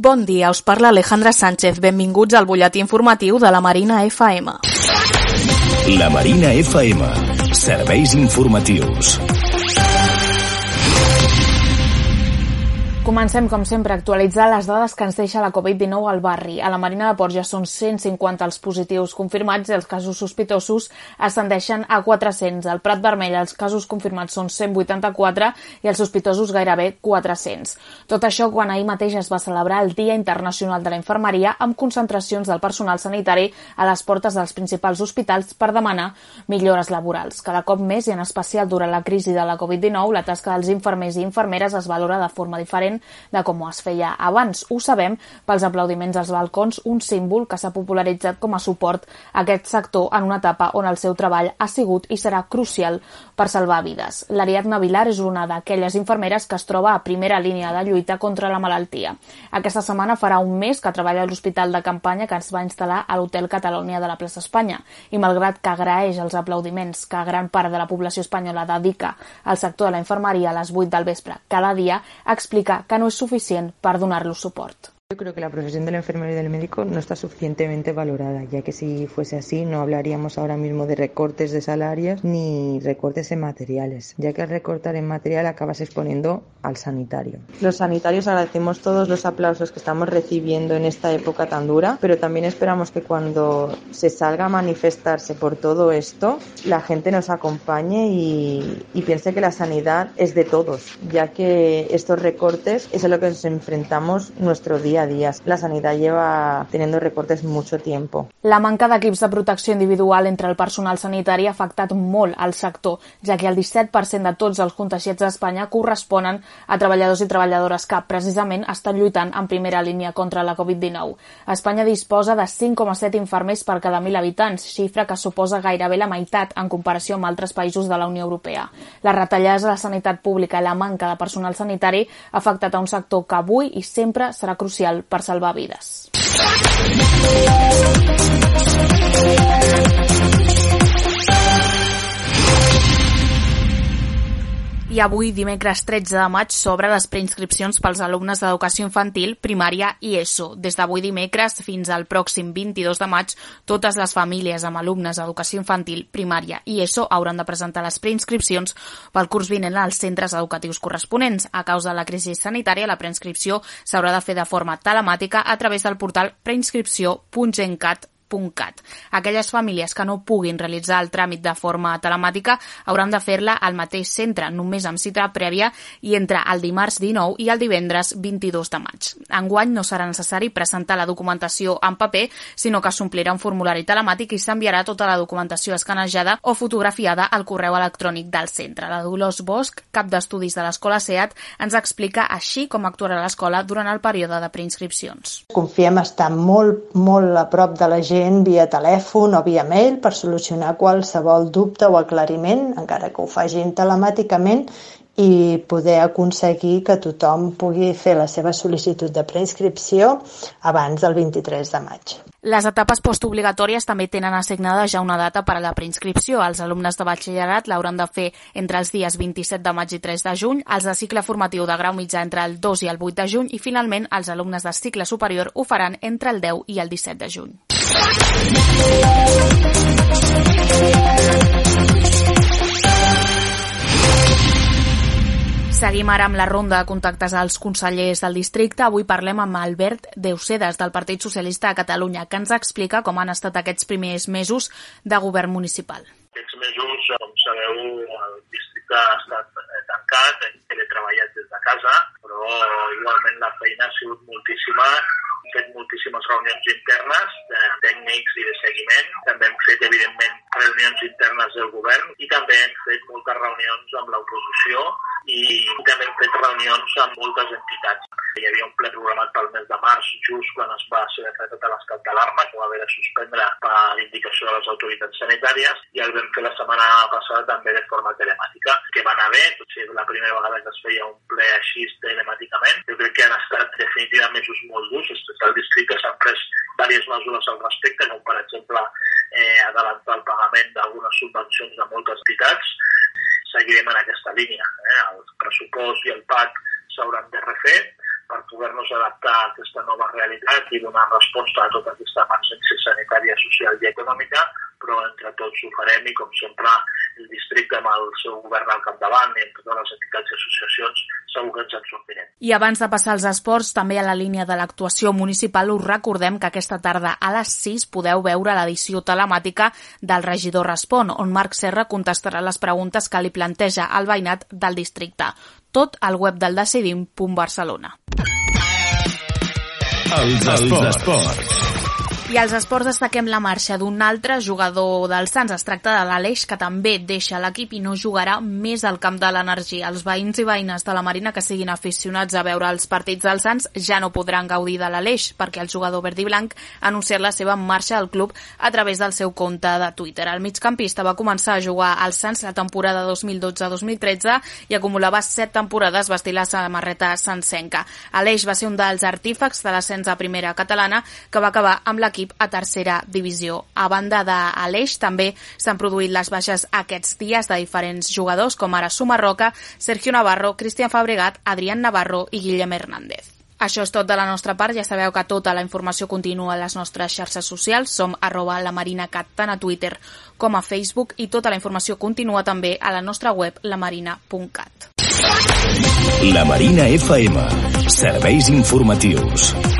Bon dia, us parla Alejandra Sánchez. Benvinguts al butlletí informatiu de la Marina FM. La Marina FM. Serveis informatius. Comencem, com sempre, a actualitzar les dades que ens deixa la Covid-19 al barri. A la Marina de Port ja són 150 els positius confirmats i els casos sospitosos ascendeixen a 400. Al Prat Vermell els casos confirmats són 184 i els sospitosos gairebé 400. Tot això quan ahir mateix es va celebrar el Dia Internacional de la Infermeria amb concentracions del personal sanitari a les portes dels principals hospitals per demanar millores laborals. Cada cop més i en especial durant la crisi de la Covid-19 la tasca dels infermers i infermeres es valora de forma diferent de com es feia abans. Ho sabem pels aplaudiments als balcons, un símbol que s'ha popularitzat com a suport a aquest sector en una etapa on el seu treball ha sigut i serà crucial per salvar vides. L'Ariadna Vilar és una d'aquelles infermeres que es troba a primera línia de lluita contra la malaltia. Aquesta setmana farà un mes que treballa a l'hospital de campanya que es va instal·lar a l'Hotel Catalunya de la plaça Espanya i malgrat que agraeix els aplaudiments que gran part de la població espanyola dedica al sector de la infermeria a les 8 del vespre cada dia, explica que no és suficient per donar-los suport. Yo creo que la profesión del enfermero y del médico no está suficientemente valorada, ya que si fuese así no hablaríamos ahora mismo de recortes de salarios ni recortes en materiales, ya que al recortar en material acabas exponiendo al sanitario. Los sanitarios agradecemos todos los aplausos que estamos recibiendo en esta época tan dura, pero también esperamos que cuando se salga a manifestarse por todo esto, la gente nos acompañe y, y piense que la sanidad es de todos, ya que estos recortes es a lo que nos enfrentamos nuestro día a día. La sanidad lleva teniendo recortes mucho tiempo. La manca d'equips de protecció individual entre el personal sanitari ha afectat molt al sector, ja que el 17% de tots els contagiats d'Espanya corresponen a treballadors i treballadores que, precisament, estan lluitant en primera línia contra la Covid-19. Espanya disposa de 5,7 infermers per cada 1.000 habitants, xifra que suposa gairebé la meitat en comparació amb altres països de la Unió Europea. Les retallades a la sanitat pública i la manca de personal sanitari ha afectat a un sector que avui i sempre serà crucial per salvar vides. Avui, dimecres 13 de maig, s'obre les preinscripcions pels alumnes d'educació infantil, primària i ESO. Des d'avui dimecres fins al pròxim 22 de maig, totes les famílies amb alumnes d'educació infantil, primària i ESO hauran de presentar les preinscripcions pel curs vinent als centres educatius corresponents. A causa de la crisi sanitària, la preinscripció s'haurà de fer de forma telemàtica a través del portal preinscripció.gencat.com www.cat. Aquelles famílies que no puguin realitzar el tràmit de forma telemàtica hauran de fer-la al mateix centre, només amb cita prèvia i entre el dimarts 19 i el divendres 22 de maig. Enguany no serà necessari presentar la documentació en paper, sinó que s'omplirà un formulari telemàtic i s'enviarà tota la documentació escanejada o fotografiada al correu electrònic del centre. La Dolors Bosch, cap d'estudis de l'escola SEAT, ens explica així com actuarà l'escola durant el període de preinscripcions. Confiem estar molt, molt a prop de la gent gent via telèfon o via mail per solucionar qualsevol dubte o aclariment, encara que ho facin telemàticament, i poder aconseguir que tothom pugui fer la seva sol·licitud de preinscripció abans del 23 de maig. Les etapes postobligatòries també tenen assignada ja una data per a la preinscripció. Els alumnes de batxillerat l'hauran de fer entre els dies 27 de maig i 3 de juny, els de cicle formatiu de grau mitjà entre el 2 i el 8 de juny i, finalment, els alumnes de cicle superior ho faran entre el 10 i el 17 de juny. Seguim ara amb la ronda de contactes als consellers del districte. Avui parlem amb Albert Deusedes, del Partit Socialista de Catalunya, que ens explica com han estat aquests primers mesos de govern municipal. Aquests mesos, com sabeu, el districte ha estat tancat, hem teletreballat des de casa, però igualment la feina ha sigut moltíssima fet moltíssimes reunions internes de tècnics i de seguiment. També hem fet, evidentment, reunions internes del govern i també hem fet moltes reunions amb l'oposició i també hem fet reunions amb moltes entitats. Hi havia un ple programat pel mes de març, just quan es va ser decretat l'estat d'alarma, que va haver de suspendre per indicació de les autoritats sanitàries, i el vam fer la setmana passada també de forma telemàtica, que va anar bé, potser la primera vegada que es feia un ple així telemàticament. Jo crec que han estat definitivament mesos molt durs, el districte s'han pres diverses mesures al respecte, com per exemple eh, adelantar el pagament d'algunes subvencions de moltes entitats. Seguirem en aquesta línia. Eh? El pressupost i el PAC s'hauran de refer per poder-nos adaptar a aquesta nova realitat i donar resposta a tota aquesta emergència sanitària, social i econòmica, però entre tots ho farem i com sempre el districte amb el seu govern al capdavant i amb totes les entitats i associacions segur que ens en sortirem. I abans de passar als esports, també a la línia de l'actuació municipal us recordem que aquesta tarda a les 6 podeu veure l'edició telemàtica del regidor Respon, on Marc Serra contestarà les preguntes que li planteja al veïnat del districte. Tot al web del decidim.barcelona. Els esports. Els esports. I als esports destaquem la marxa d'un altre jugador del Sants. Es tracta de l'Aleix, que també deixa l'equip i no jugarà més al camp de l'energia. Els veïns i veïnes de la Marina que siguin aficionats a veure els partits del Sants ja no podran gaudir de l'Aleix, perquè el jugador verd i blanc ha anunciat la seva marxa al club a través del seu compte de Twitter. El migcampista va començar a jugar al Sants la temporada 2012-2013 i acumulava set temporades vestint la samarreta sancenca. Aleix va ser un dels artífecs de l'ascens a primera catalana que va acabar amb l'equip l'equip a tercera divisió. A banda de l'Eix, també s'han produït les baixes aquests dies de diferents jugadors, com ara Suma Roca, Sergio Navarro, Cristian Fabregat, Adrián Navarro i Guillem Hernández. Això és tot de la nostra part. Ja sabeu que tota la informació continua a les nostres xarxes socials. Som arroba la Marina Cat, tant a Twitter com a Facebook i tota la informació continua també a la nostra web lamarina.cat. La Marina FM. Serveis informatius.